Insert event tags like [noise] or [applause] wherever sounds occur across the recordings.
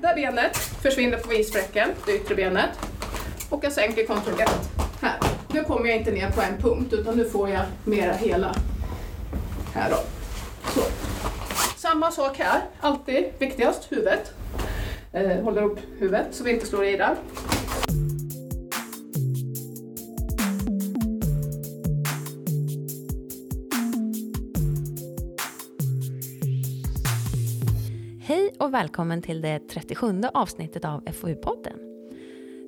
där benet försvinner på isfläcken, det yttre benet. Och jag sänker kontroll 1 här. Nu kommer jag inte ner på en punkt utan nu får jag mera hela här då. Så. Samma sak här, alltid viktigast, huvudet. Eh, håller upp huvudet så vi inte slår i där. Och välkommen till det 37 avsnittet av FoU-podden.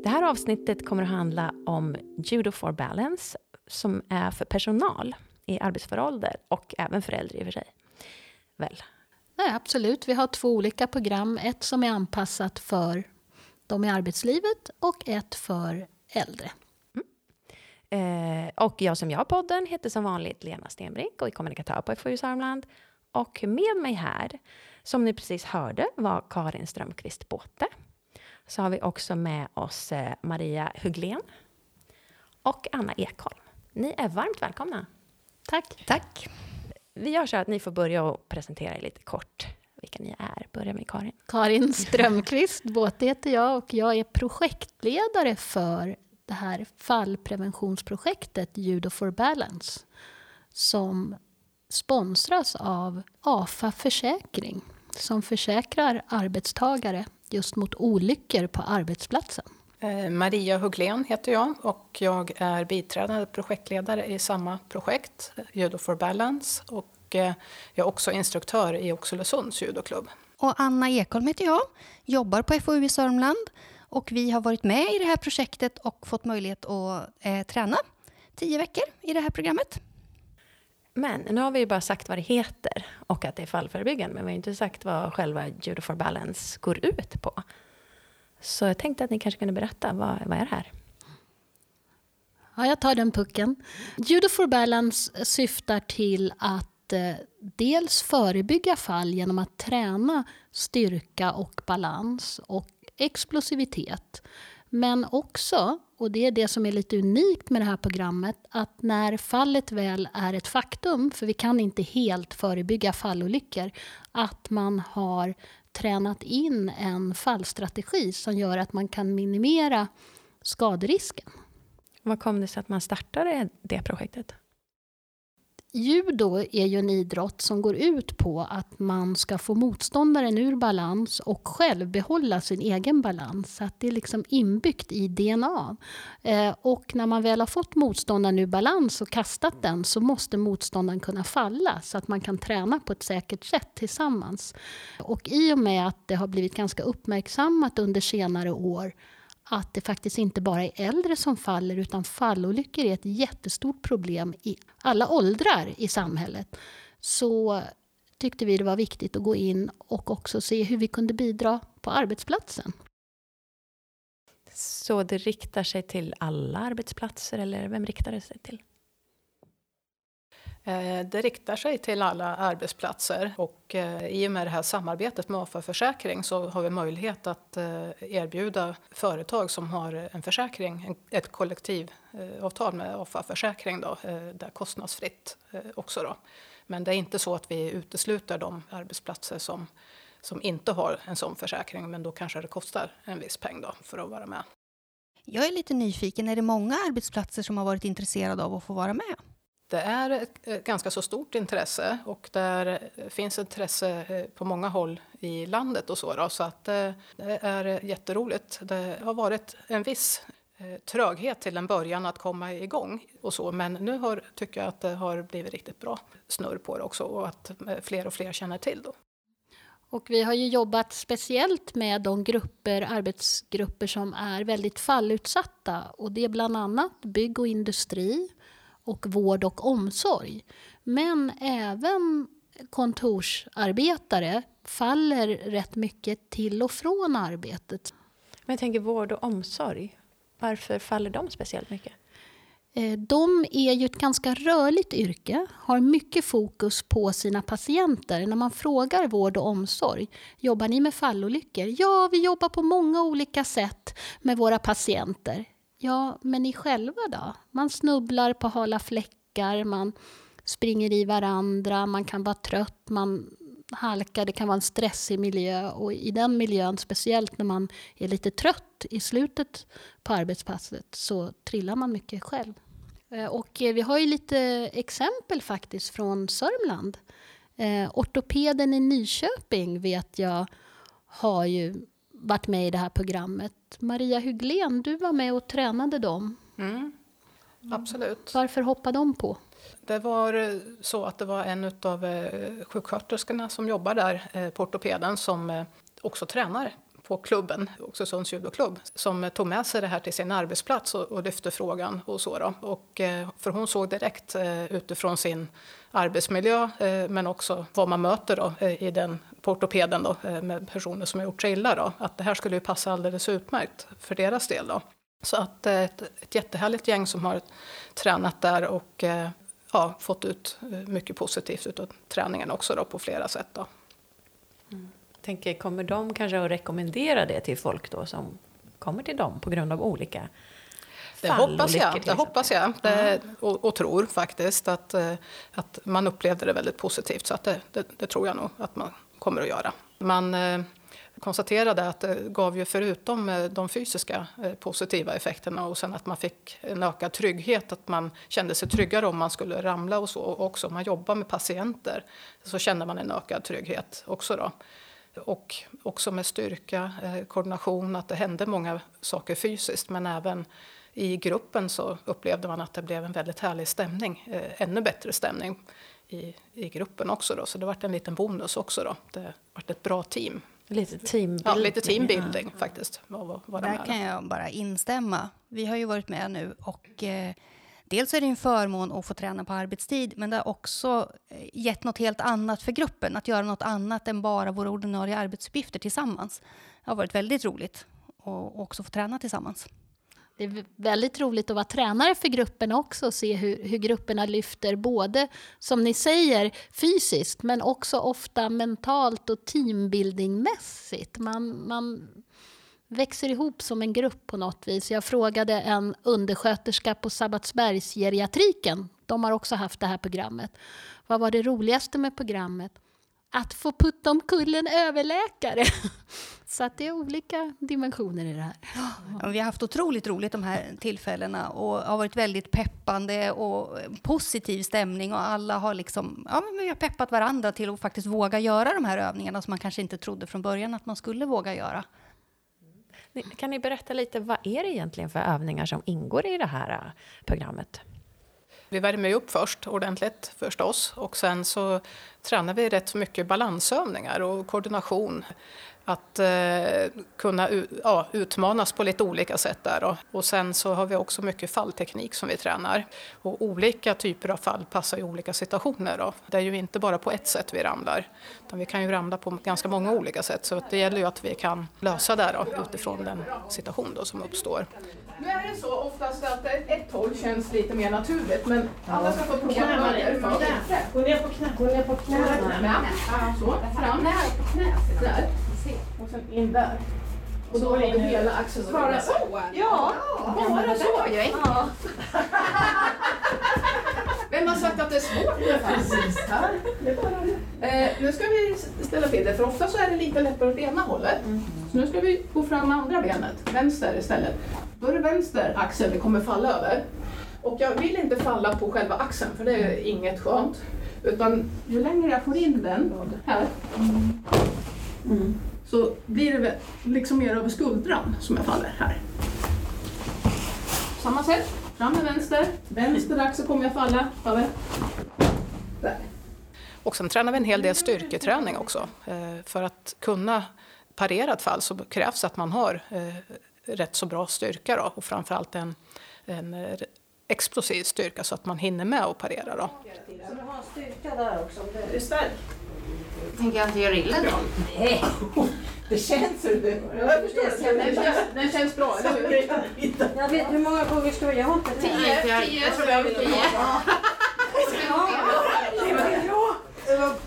Det här avsnittet kommer att handla om Judo for Balance som är för personal i arbetsför ålder och även för äldre i och för sig. Väl? Nej, absolut. Vi har två olika program. Ett som är anpassat för de i arbetslivet och ett för äldre. Eh, och jag som jag podden heter som vanligt Lena Stenbrink och är kommunikatör på FoU Sörmland. Och med mig här, som ni precis hörde, var Karin Strömqvist Båte. Så har vi också med oss eh, Maria Huglén och Anna Ekholm. Ni är varmt välkomna. Tack. Tack. Vi gör så att ni får börja och presentera er lite kort vilka ni är. Börja med Karin. Karin Strömqvist Båte heter jag och jag är projektledare för det här fallpreventionsprojektet Judo for Balance som sponsras av AFA Försäkring som försäkrar arbetstagare just mot olyckor på arbetsplatsen. Eh, Maria Hugglén heter jag och jag är biträdande projektledare i samma projekt, Judo for Balance. Och eh, jag är också instruktör i Oxelösunds judoklubb. Och Anna Ekholm heter jag, jobbar på FoU i Sörmland och vi har varit med i det här projektet och fått möjlighet att eh, träna tio veckor i det här programmet. Men nu har vi ju bara sagt vad det heter och att det är fallförebyggande, men vi har inte sagt vad själva Judo for Balance går ut på. Så jag tänkte att ni kanske kunde berätta, vad, vad är det här? Ja, jag tar den pucken. Judo for Balance syftar till att eh, dels förebygga fall genom att träna styrka och balans och explosivitet. Men också, och det är det som är lite unikt med det här programmet, att när fallet väl är ett faktum, för vi kan inte helt förebygga fallolyckor, att man har tränat in en fallstrategi som gör att man kan minimera skaderisken. Vad kom det sig att man startade det projektet? Judo är ju en idrott som går ut på att man ska få motståndaren ur balans och själv behålla sin egen balans. Så att det är liksom inbyggt i DNA. Eh, och när man väl har fått motståndaren ur balans och kastat den så måste motståndaren kunna falla så att man kan träna på ett säkert sätt tillsammans. Och i och med att det har blivit ganska uppmärksammat under senare år att det faktiskt inte bara är äldre som faller utan fallolyckor är ett jättestort problem i alla åldrar i samhället. Så tyckte vi det var viktigt att gå in och också se hur vi kunde bidra på arbetsplatsen. Så det riktar sig till alla arbetsplatser eller vem riktar det sig till? Eh, det riktar sig till alla arbetsplatser och eh, i och med det här samarbetet med AFA Försäkring så har vi möjlighet att eh, erbjuda företag som har en försäkring, ett kollektivavtal med AFA Försäkring då, där kostnadsfritt också då. Men det är inte så att vi utesluter de arbetsplatser som, som inte har en sån försäkring men då kanske det kostar en viss peng då för att vara med. Jag är lite nyfiken, är det många arbetsplatser som har varit intresserade av att få vara med? Det är ett eh, ganska så stort intresse och där eh, finns intresse eh, på många håll i landet och så. Då, så att det är jätteroligt. Det har varit en viss tröghet till en början att komma igång och så. Men nu har, tycker jag att det har blivit riktigt bra snurr på det också och att fler och fler känner till då. Och vi har ju jobbat speciellt med de grupper, arbetsgrupper som är väldigt fallutsatta. Och det är bland annat bygg och industri, och vård och omsorg. Men även kontorsarbetare faller rätt mycket till och från arbetet. Men jag tänker vård och omsorg. Varför faller de speciellt mycket? Eh, de är ju ett ganska rörligt yrke, har mycket fokus på sina patienter. När man frågar vård och omsorg, jobbar ni med fallolyckor? Ja, vi jobbar på många olika sätt med våra patienter. Ja, men ni själva då? Man snubblar på hala fläckar, man springer i varandra, man kan vara trött, man halkar, det kan vara en stressig miljö och i den miljön, speciellt när man är lite trött i slutet på arbetspasset, så trillar man mycket själv. Eh, och eh, vi har ju lite exempel faktiskt från Sörmland. Eh, ortopeden i Nyköping vet jag har ju varit med i det här programmet. Maria Hyglén, du var med och tränade dem. Mm. Absolut. Varför hoppade de på? Det var eh, så att det var en av sjuksköterskorna som jobbar där på ortopeden som också tränar på klubben, Oxelösunds judoklubb, som tog med sig det här till sin arbetsplats och, och lyfte frågan. Och så då. Och, eh, för hon såg direkt eh, utifrån sin arbetsmiljö eh, men också vad man möter då, i den, på ortopeden då, med personer som har gjort sig illa. Då, att det här skulle ju passa alldeles utmärkt för deras del. Då. Så att ett, ett jättehärligt gäng som har tränat där och ja, fått ut mycket positivt av träningen också då, på flera sätt. Då. Mm tänker, kommer de kanske att rekommendera det till folk då som kommer till dem på grund av olika det hoppas jag, det hoppas jag det, och, och, tror faktiskt att, eh, att man upplevde det väldigt positivt. Så att det, det, det tror jag nog att man kommer att göra. Man eh, konstaterade att det gav ju förutom eh, de fysiska positiva effekterna och sen att man fick en ökad trygghet, att man kände sig tryggare om man skulle ramla och så. Och också om man jobbar med patienter så kände man en ökad trygghet också då och också med styrka, koordination, att det hände många saker fysiskt men även i gruppen så upplevde man att det blev en väldigt härlig stämning, ännu bättre stämning i, i gruppen också då. Så det var en liten bonus också då. Det var ett bra team. Lite teambuilding. Ja, lite teambuilding ja. faktiskt. Var, var Där kan jag bara instämma. Vi har ju varit med nu och eh, dels är det en förmån att få träna på arbetstid, men det har också eh, gett något helt annat för gruppen, att göra något annat än bara våra ordinarie arbetsuppgifter tillsammans. Det har varit väldigt roligt att också få träna tillsammans. Det är väldigt roligt att vara tränare för grupperna också och se hur, hur grupperna lyfter både, som ni säger, fysiskt men också ofta mentalt och teambuildingmässigt. Man, man växer ihop som en grupp på något vis. Jag frågade en undersköterska på Sabbatsbergsgeriatriken, de har också haft det här programmet. Vad var det roligaste med programmet? Att få putta omkull en överläkare. [laughs] Så att det är olika dimensioner i det här. Ja, vi har haft otroligt roligt de här tillfällena och har varit väldigt peppande och positiv stämning och alla har liksom, ja, vi har peppat varandra till att faktiskt våga göra de här övningarna som man kanske inte trodde från början att man skulle våga göra. Kan ni berätta lite, vad är det egentligen för övningar som ingår i det här äh, programmet? Vi värmer upp först ordentligt förstås och sen så tränar vi rätt mycket balansövningar och koordination att eh, kunna ja, utmanas på lite olika sätt där. Och, och sen så har vi också mycket fallteknik som vi tränar. Och olika typer av fall passar i olika situationer. Då. Det är ju inte bara på ett sätt vi ramlar, utan vi kan ju ramla på ganska många olika sätt. Så det gäller ju att vi kan lösa det då, utifrån den situation då som uppstår. Nu är det så oftast att ett håll känns lite mer naturligt men alla ska få prova höger Gå ner på knä. Gå ner på knä. Så, fram. Där sen in där. Och då du hela axeln. Bara så? Ja, bara så. Jag ja. [laughs] Vem har sagt att det är svårt fast? Eh, nu ska vi ställa till det, för ofta så är det lite lättare åt ena hållet. Så nu ska vi gå fram med andra benet, vänster istället. Då är det vänster axel vi kommer falla över. Och jag vill inte falla på själva axeln, för det är inget skönt. Utan ju längre jag får in den här, mm så blir det liksom mer över skuldran som jag faller här. Samma sätt, fram med vänster, vänster axel kommer jag falla över. Där. Och sen tränar vi en hel del styrketräning också. Eh, för att kunna parera ett fall så krävs att man har eh, rätt så bra styrka då, och framförallt en, en eh, explosiv styrka så att man hinner med att parera. Då. Så du har styrka där också? Du är stark? Tänker jag inte göra illa då? Nej. Det känns hur det... Jag förstår. Den känns, den känns bra, eller hur? Jag vet hur många gånger ska vi? Jag har inte det. Tio. Tio. Jag tror jag har tio.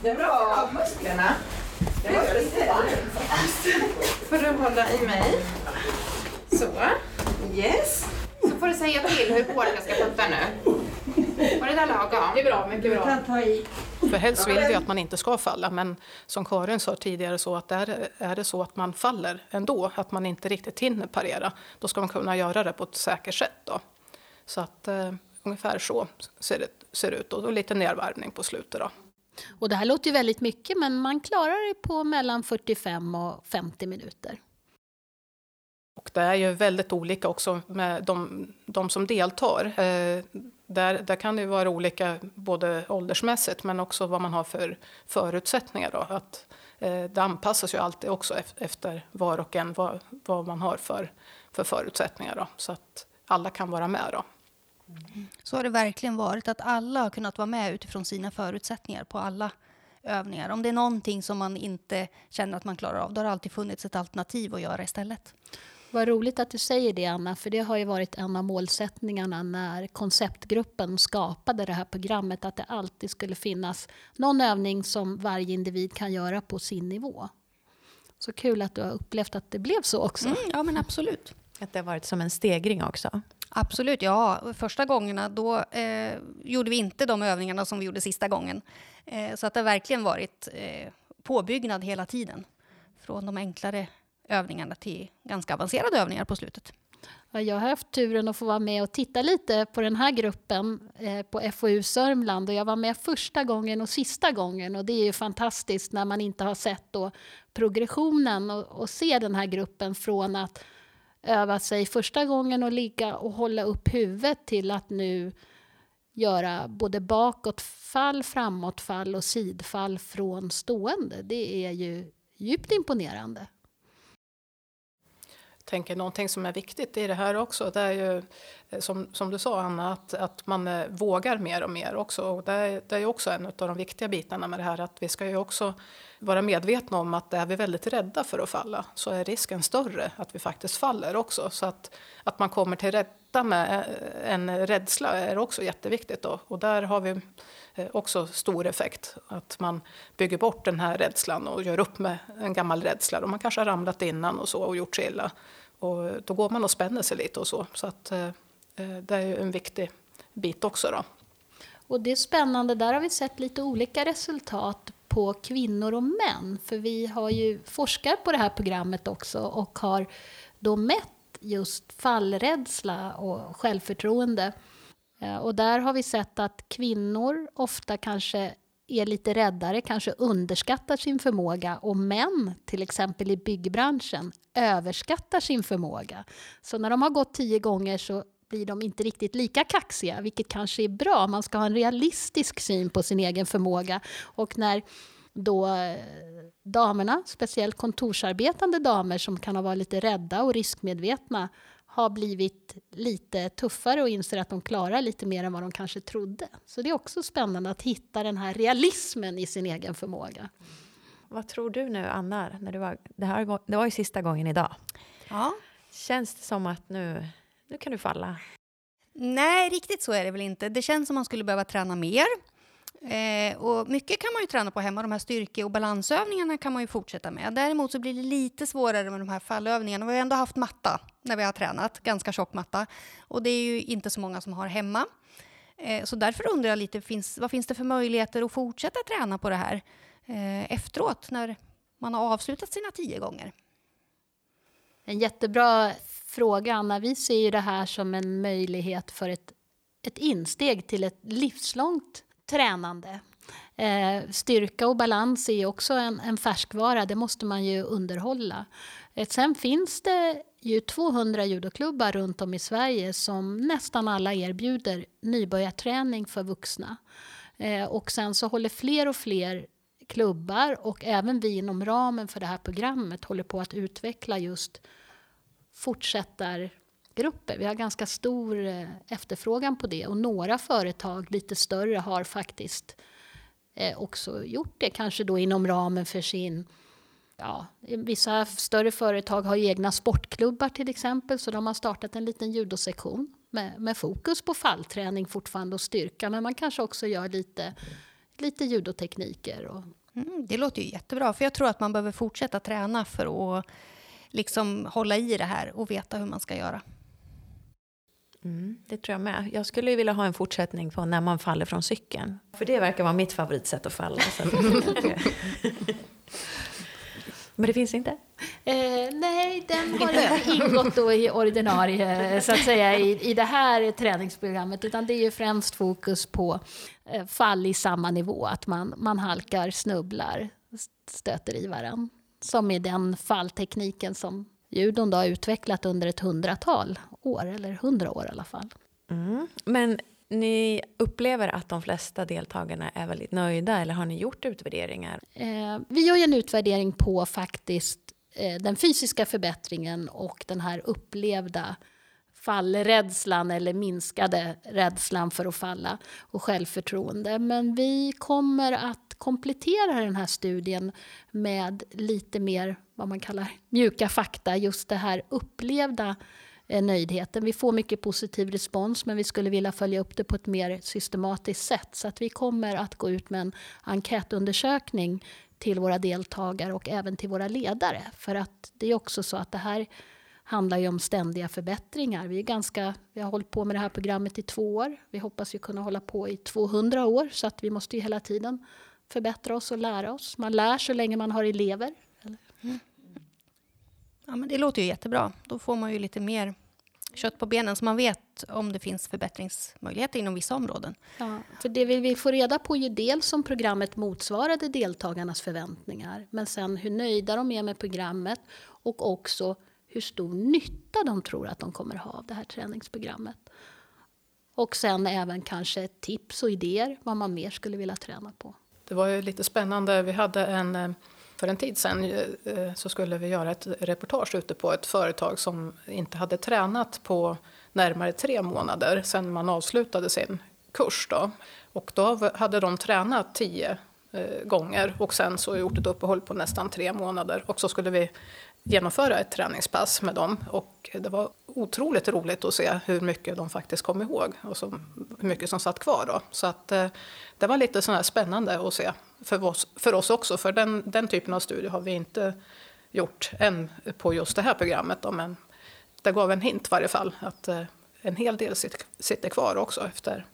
Det är bra. Musklerna. Får du hålla i mig? Så. Yes. Så får du säga till hur hårt jag ska putta nu. Var det där lagom? Det är bra, mycket bra. kan ta i. För helst vill vi att man inte ska falla, men som Karin sa tidigare så att är, är det så att man faller ändå, att man inte riktigt hinner parera, då ska man kunna göra det på ett säkert sätt. Då. Så att eh, ungefär så ser det ser ut då. och lite nedvarvning på slutet. Då. Och det här låter ju väldigt mycket men man klarar det på mellan 45 och 50 minuter. Och det är ju väldigt olika också med de, de som deltar. Eh, där, där kan det vara olika både åldersmässigt men också vad man har för förutsättningar. Då. Att, eh, det anpassas ju alltid också efter var och en vad, vad man har för, för förutsättningar. Då. Så att alla kan vara med. Då. Så har det verkligen varit, att alla har kunnat vara med utifrån sina förutsättningar på alla övningar. Om det är någonting som man inte känner att man klarar av, då har det alltid funnits ett alternativ att göra istället. Vad roligt att du säger det Anna, för det har ju varit en av målsättningarna när konceptgruppen skapade det här programmet, att det alltid skulle finnas någon övning som varje individ kan göra på sin nivå. Så kul att du har upplevt att det blev så också. Mm, ja, men absolut. Att det har varit som en stegring också. Absolut, ja. Första gångerna då eh, gjorde vi inte de övningarna som vi gjorde sista gången. Eh, så att det har verkligen varit eh, påbyggnad hela tiden. Från de enklare övningarna till ganska avancerade övningar på slutet. Jag har haft turen att få vara med och titta lite på den här gruppen eh, på FoU Sörmland. Och jag var med första gången och sista gången. Och det är ju fantastiskt när man inte har sett då progressionen och, och se den här gruppen från att öva sig första gången och ligga och hålla upp huvudet till att nu göra både bakåtfall, framåtfall och sidfall från stående. Det är ju djupt imponerande tänker någonting som är viktigt i det här också, det är ju eh, som, som du sa Anna, att, att man eh, vågar mer och mer också. Och det, är, det är ju också en av de viktiga bitarna med det här, att vi ska ju också vara medvetna om att är vi väldigt rädda för att falla så är risken större att vi faktiskt faller också. Så att, att man kommer till rätta med eh, en rädsla är också jätteviktigt. Då. Och där har vi Eh, också stor effekt. Att man bygger bort den här rädslan och gör upp med en gammal rädsla. Och man kanske har ramlat innan och så och gjort sig illa. Och eh, då går man och spänner sig lite och så. Så att, eh, eh det är en viktig bit också. Då. Och det är spännande, där har vi sett lite olika resultat på kvinnor och män. För vi har ju forskat på det här programmet också och har då mätt just fallrädsla och självförtroende. Eh, och där har vi sett att kvinnor ofta kanske är lite räddare, kanske underskattar sin förmåga och män, till exempel i byggbranschen, överskattar sin förmåga. Så när de har gått tio gånger så blir de inte riktigt lika kaxiga, vilket kanske är bra. Man ska ha en realistisk syn på sin egen förmåga. Och när då eh, damerna, speciellt kontorsarbetande damer som kan ha varit lite rädda och riskmedvetna, har blivit lite tuffare och inser att de klarar lite mer än vad de kanske trodde. Så det är också spännande att hitta den här realismen i sin egen förmåga. Vad tror du nu, Anna? När du var, det, här, det var ju sista gången idag. Ja. Känns det som att nu, nu kan du falla? Nej, riktigt så är det väl inte. Det känns som man skulle behöva träna mer. Eh, och mycket kan man ju träna på hemma. De här styrke och balansövningarna kan man ju fortsätta med. Däremot så blir det lite svårare med de här fallövningarna. Vi har ändå haft matta när vi har tränat, ganska tjock matta. Och det är ju inte så många som har hemma. Eh, så därför undrar jag lite, finns, vad finns det för möjligheter att fortsätta träna på det här eh, efteråt när man har avslutat sina tio gånger? En jättebra fråga, Anna. Vi ser ju det här som en möjlighet för ett, ett insteg till ett livslångt tränande. Eh, styrka och balans är ju också en, en färskvara, det måste man ju underhålla. Eh, sen finns det ju 200 judoklubbar runt om i Sverige som nästan alla erbjuder nybörjarträning för vuxna. Eh, och sen så håller fler och fler klubbar och även vi inom ramen för det här programmet håller på att utveckla just fortsättargrupper. Vi har ganska stor eh, efterfrågan på det och några företag, lite större, har faktiskt eh, också gjort det. Kanske då inom ramen för sin... Ja, vissa större företag har egna sportklubbar till exempel så de har startat en liten judosektion med, med fokus på fallträning fortfarande och styrka men man kanske också gör lite, lite judotekniker. Och, Mm, det låter ju jättebra, för jag tror att man behöver fortsätta träna för att liksom hålla i det här och veta hur man ska göra. Mm, det tror jag med. Jag skulle ju vilja ha en fortsättning på när man faller från cykeln. För det verkar vara mitt favoritsätt att falla. [laughs] Men det finns inte? Eh, nej, den har inte ingått då i ordinarie, så att säga, i, i det här träningsprogrammet. Utan det är ju främst fokus på eh, fall i samma nivå. Att man, man halkar, snubblar, stöter i varandra. Som är den falltekniken som judon då har utvecklat under ett hundratal år, eller hundra år i alla fall. Mm. Men ni upplever att de flesta deltagarna är väldigt nöjda eller har ni gjort utvärderingar? Eh, vi gör ju en utvärdering på faktiskt eh, den fysiska förbättringen och den här upplevda fallrädslan eller minskade rädslan för att falla och självförtroende. Men vi kommer att komplettera den här studien med lite mer vad man kallar mjuka fakta, just det här upplevda eh, nöjdheten. Vi får mycket positiv respons men vi skulle vilja följa upp det på ett mer systematiskt sätt. Så att vi kommer att gå ut med en enkätundersökning till våra deltagare och även till våra ledare. För att det är också så att det här handlar ju om ständiga förbättringar. Vi, är ganska, vi har hållit på med det här programmet i två år. Vi hoppas ju kunna hålla på i 200 år så att vi måste ju hela tiden förbättra oss och lära oss. Man lär så länge man har elever. Ja, men det låter ju jättebra. Då får man ju lite mer kött på benen så man vet om det finns förbättringsmöjligheter inom vissa områden. Ja, för det vi vill få reda på ju dels om programmet motsvarade deltagarnas förväntningar men sen hur nöjda de är med programmet och också hur stor nytta de tror att de kommer ha av det här träningsprogrammet. Och sen även kanske tips och idéer vad man mer skulle vilja träna på. Det var ju lite spännande. Vi hade en, eh, för en tid sedan eh, så skulle vi göra ett reportage ute på ett företag som inte hade tränat på närmare tre månader sedan man avslutade sin kurs. Då. Och då hade de tränat tio eh, gånger och sen så gjort ett uppehåll på nästan tre månader. Och så skulle vi genomföra ett träningspass med dem. Och det var otroligt roligt att se hur mycket de faktiskt kom ihåg och så, hur mycket som satt kvar. Då. Så att, eh, det var lite sådär spännande att se för oss, för oss också, för den, den typen av studier har vi inte gjort än på just det här programmet. Då, men det gav en hint i varje fall, att eh, en hel del sitter, sitter kvar också efter,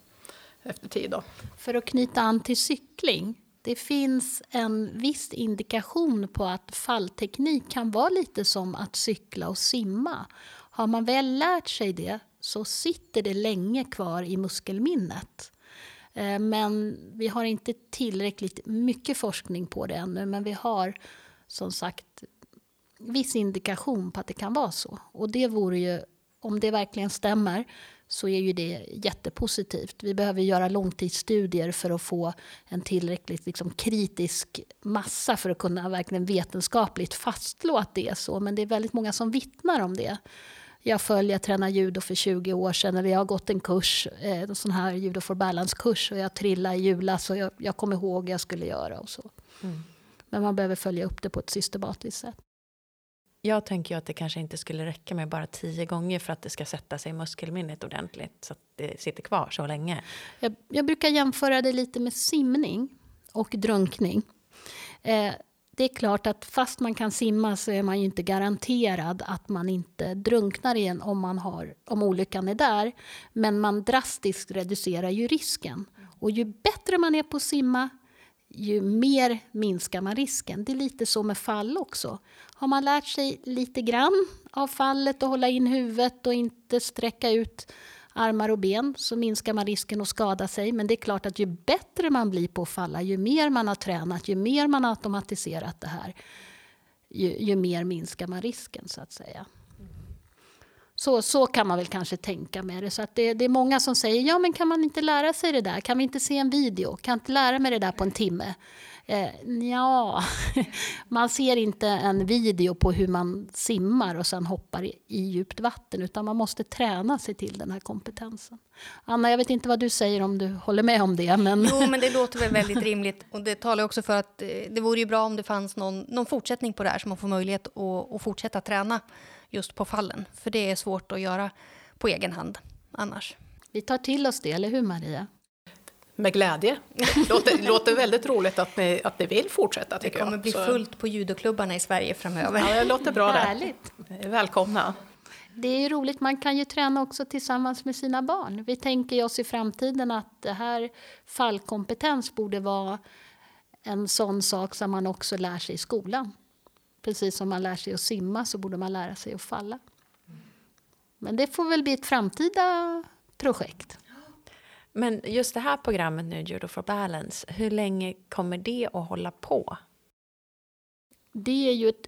efter tid. Då. För att knyta an till cykling det finns en viss indikation på att fallteknik kan vara lite som att cykla och simma. Har man väl lärt sig det så sitter det länge kvar i muskelminnet. Eh, men vi har inte tillräckligt mycket forskning på det ännu. Men vi har som sagt viss indikation på att det kan vara så. Och det vore ju, om det verkligen stämmer, så är ju det jättepositivt. Vi behöver göra långtidsstudier för att få en tillräckligt liksom, kritisk massa för att kunna verkligen vetenskapligt fastslå att det är så. Men det är väldigt många som vittnar om det. Jag följer, jag tränade judo för 20 år sedan, eller jag har gått en kurs, eh, en sån här judo for balance-kurs och jag trillade i julas och jag, jag kommer ihåg jag skulle göra och så. Mm. Men man behöver följa upp det på ett systematiskt sätt. Jag tänker ju att det kanske inte skulle räcka med bara tio gånger för att det ska sätta sig i muskelminnet ordentligt så att det sitter kvar så länge. Jag, jag brukar jämföra det lite med simning och drunkning. Eh, det är klart att fast man kan simma så är man ju inte garanterad att man inte drunknar igen om, man har, om olyckan är där. Men man drastiskt reducerar ju risken. Och ju bättre man är på att simma, ju mer minskar man risken. Det är lite så med fall också. Har man lärt sig lite grann av fallet och hålla in huvudet och inte sträcka ut armar och ben så minskar man risken att skada sig. Men det är klart att ju bättre man blir på att falla, ju mer man har tränat, ju mer man har automatiserat det här, ju, ju mer minskar man risken så att säga. Så, så kan man väl kanske tänka med det. Så att det, det, är många som säger, ja men kan man inte lära sig det där? Kan vi inte se en video? Kan jag inte lära mig det där på en timme? Eh, ja, [laughs] man ser inte en video på hur man simmar och sen hoppar i, i djupt vatten utan man måste träna sig till den här kompetensen. Anna, jag vet inte vad du säger om du håller med om det. Men... Jo, men det låter väl väldigt rimligt och det talar också för att eh, det vore ju bra om det fanns någon, någon fortsättning på det här så man får möjlighet att, att fortsätta träna just på fallen. För det är svårt att göra på egen hand annars. Vi tar till oss det, eller hur Maria? Med glädje. Det [laughs] låter, låter väldigt roligt att ni, att ni vill fortsätta. Det kommer jag. bli fullt på judoklubbarna i Sverige framöver. Ja, det låter bra Härligt. Välkomna. Det är roligt, man kan ju träna också tillsammans med sina barn. Vi tänker oss i framtiden att det här fallkompetens borde vara en sån sak som man också lär sig i skolan. Precis som man lär sig att simma så borde man lära sig att falla. Men det får väl bli ett framtida projekt. Men just det här programmet nu, Judo for Balance, hur länge kommer det att hålla på? Det är ju ett,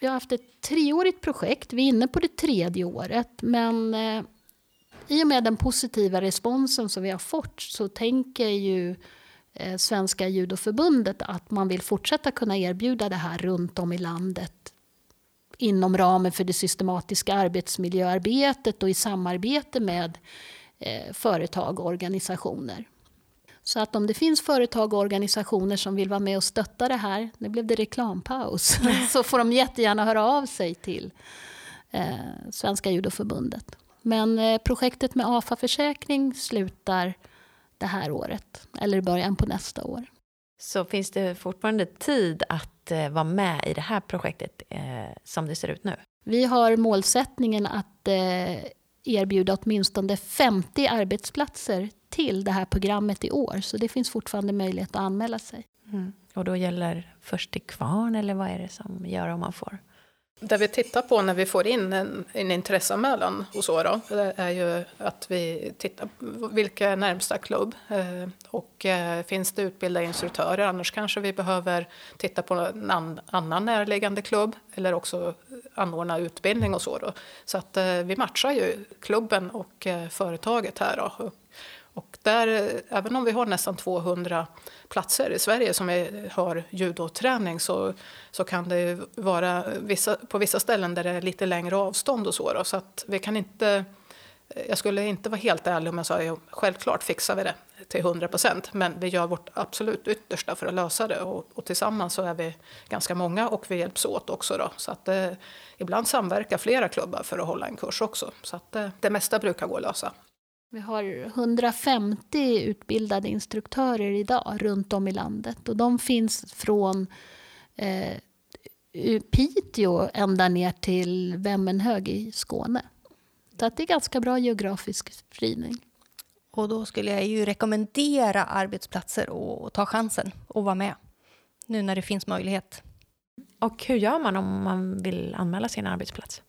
vi har haft ett treårigt projekt, vi är inne på det tredje året. Men eh, i och med den positiva responsen som vi har fått så tänker ju Eh, Svenska judoförbundet att man vill fortsätta kunna erbjuda det här runt om i landet inom ramen för det systematiska arbetsmiljöarbetet och i samarbete med eh, företag och organisationer. Så att om det finns företag och organisationer som vill vara med och stötta det här, nu blev det reklampaus, [laughs] så får de jättegärna höra av sig till eh, Svenska judoförbundet. Men eh, projektet med AFA Försäkring slutar det här året, eller i början på nästa år. Så finns det fortfarande tid att eh, vara med i det här projektet eh, som det ser ut nu? Vi har målsättningen att eh, erbjuda åtminstone 50 arbetsplatser till det här programmet i år. Så det finns fortfarande möjlighet att anmäla sig. Mm. Och då gäller först till kvarn eller vad är det som gör om man får? Det vi tittar på när vi får in en, en intresseanmälan hos Åra är ju att vi tittar på vilka är närmsta klubb eh, och eh, finns det utbildade instruktörer annars kanske vi behöver titta på en annan närliggande klubb eller också anordna utbildning och så då. Så att eh, vi matchar ju klubben och företaget här då. Och där, även om vi har nästan 200 platser i Sverige som vi har judoträning så, så kan det vara vissa, på vissa ställen där det är lite längre avstånd och så. Då, så att vi kan inte, jag skulle inte vara helt ärlig om jag sa att självklart fixar vi det till 100 procent. Men vi gör vårt absolut yttersta för att lösa det och, och, tillsammans så är vi ganska många och vi hjälps åt också. Då. Så att eh, ibland samverkar flera klubbar för att hålla en kurs också. Så att eh, det mesta brukar gå att lösa. Vi har 150 utbildade instruktörer idag runt om i landet. Och de finns från eh, Piteå ända ner till Vemmenhög i Skåne. Så att det är ganska bra geografisk spridning. Och då skulle jag ju rekommendera arbetsplatser att ta chansen och vara med. Nu när det finns möjlighet. Och hur gör man om man vill anmäla sin arbetsplats?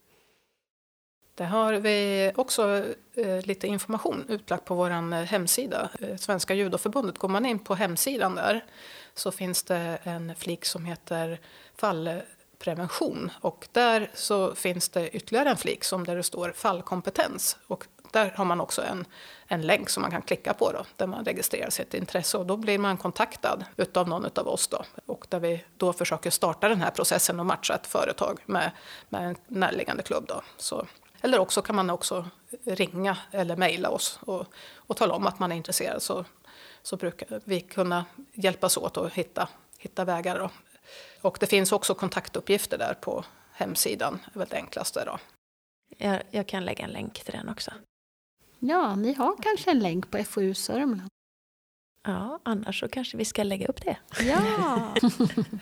Det har vi också eh, lite information utlagt på vår eh, hemsida, eh, Svenska judoförbundet. Går man in på hemsidan där så finns det en flik som heter fallprevention och där så finns det ytterligare en flik som där det står fallkompetens och där har man också en, en länk som man kan klicka på då, där man registrerar sitt intresse och då blir man kontaktad utav någon av oss då och där vi då försöker starta den här processen och matcha ett företag med, med en närliggande klubb då. Så eller också kan man också ringa eller mejla oss och, och tala om att man är intresserad så, så brukar vi kunna hjälpas åt att hitta, hitta vägar. Då. Och det finns också kontaktuppgifter där på hemsidan, det är väl det enklaste. Då. Jag, jag kan lägga en länk till den också. Ja, ni har kanske en länk på FoU Sörmland. Ja, annars så kanske vi ska lägga upp det. Ja.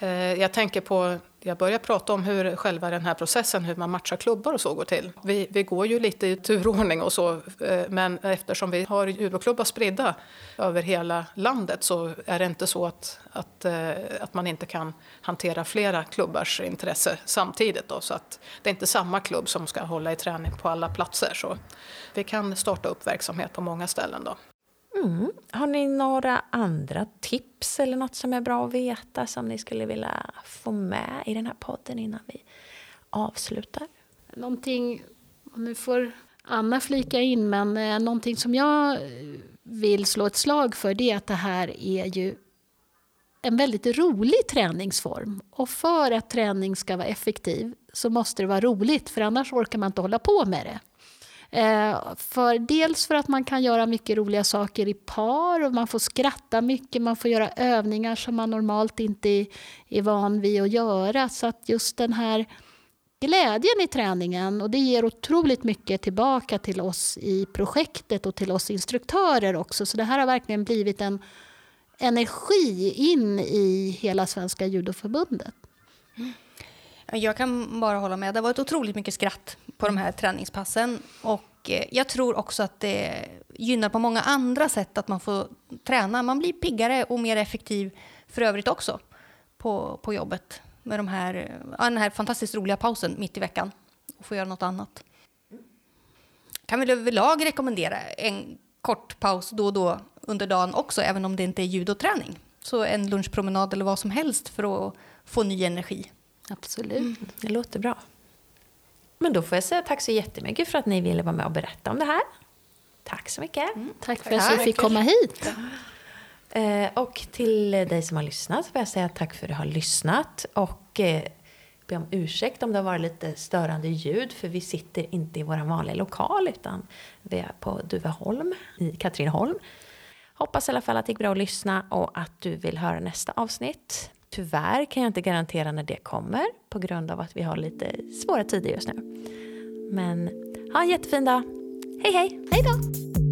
[laughs] Eh, jag tänker på, jag börjar prata om hur själva den här processen, hur man matchar klubbar och så går till. Vi, vi går ju lite i turordning och så, eh, men eftersom vi har judoklubbar spridda över hela landet så är det inte så att, att, eh, att man inte kan hantera flera klubbars intresse samtidigt. Då, så att det är inte samma klubb som ska hålla i träning på alla platser. Så vi kan starta upp verksamhet på många ställen. Då. Mm. Har ni några andra tips eller något som är bra att veta som ni skulle vilja få med i den här podden innan vi avslutar? Någonting, nu får Anna flika in, men eh, någonting som jag vill slå ett slag för det är att det här är ju en väldigt rolig träningsform. Och för att träning ska vara effektiv så måste det vara roligt, för annars orkar man inte hålla på med det. Eh, för dels för att man kan göra mycket roliga saker i par och man får skratta mycket, man får göra övningar som man normalt inte är, är van vid att göra. Så att just den här glädjen i träningen och det ger otroligt mycket tillbaka till oss i projektet och till oss instruktörer också. Så det här har verkligen blivit en energi in i hela Svenska judoförbundet. Jag kan bara hålla med. Det har varit otroligt mycket skratt på de här träningspassen. Och eh, jag tror också att det gynnar på många andra sätt att man får träna. Man blir piggare och mer effektiv för övrigt också på, på jobbet med de här, ja, den här fantastiskt roliga pausen mitt i veckan och få göra något annat. Kan väl överlag rekommendera en kort paus då och då under dagen också, även om det inte är judoträning. Så en lunchpromenad eller vad som helst för att få ny energi. Absolut. Det låter bra. Men då får jag säga tack så jättemycket för att ni ville vara med och berätta om det här. Tack så mycket. Tack för att vi fick komma hit. Eh, och till dig som har lyssnat får jag säga tack för att du har lyssnat. Och eh, be om ursäkt om det har varit lite störande ljud för vi sitter inte i vår vanliga lokal utan vi är på Duveholm i Katrineholm. Hoppas i alla fall att det gick bra att lyssna och att du vill höra nästa avsnitt. Tyvärr kan jag inte garantera när det kommer på grund av att vi har lite svåra tider just nu. Men ha en jättefin dag. Hej hej! Hej då!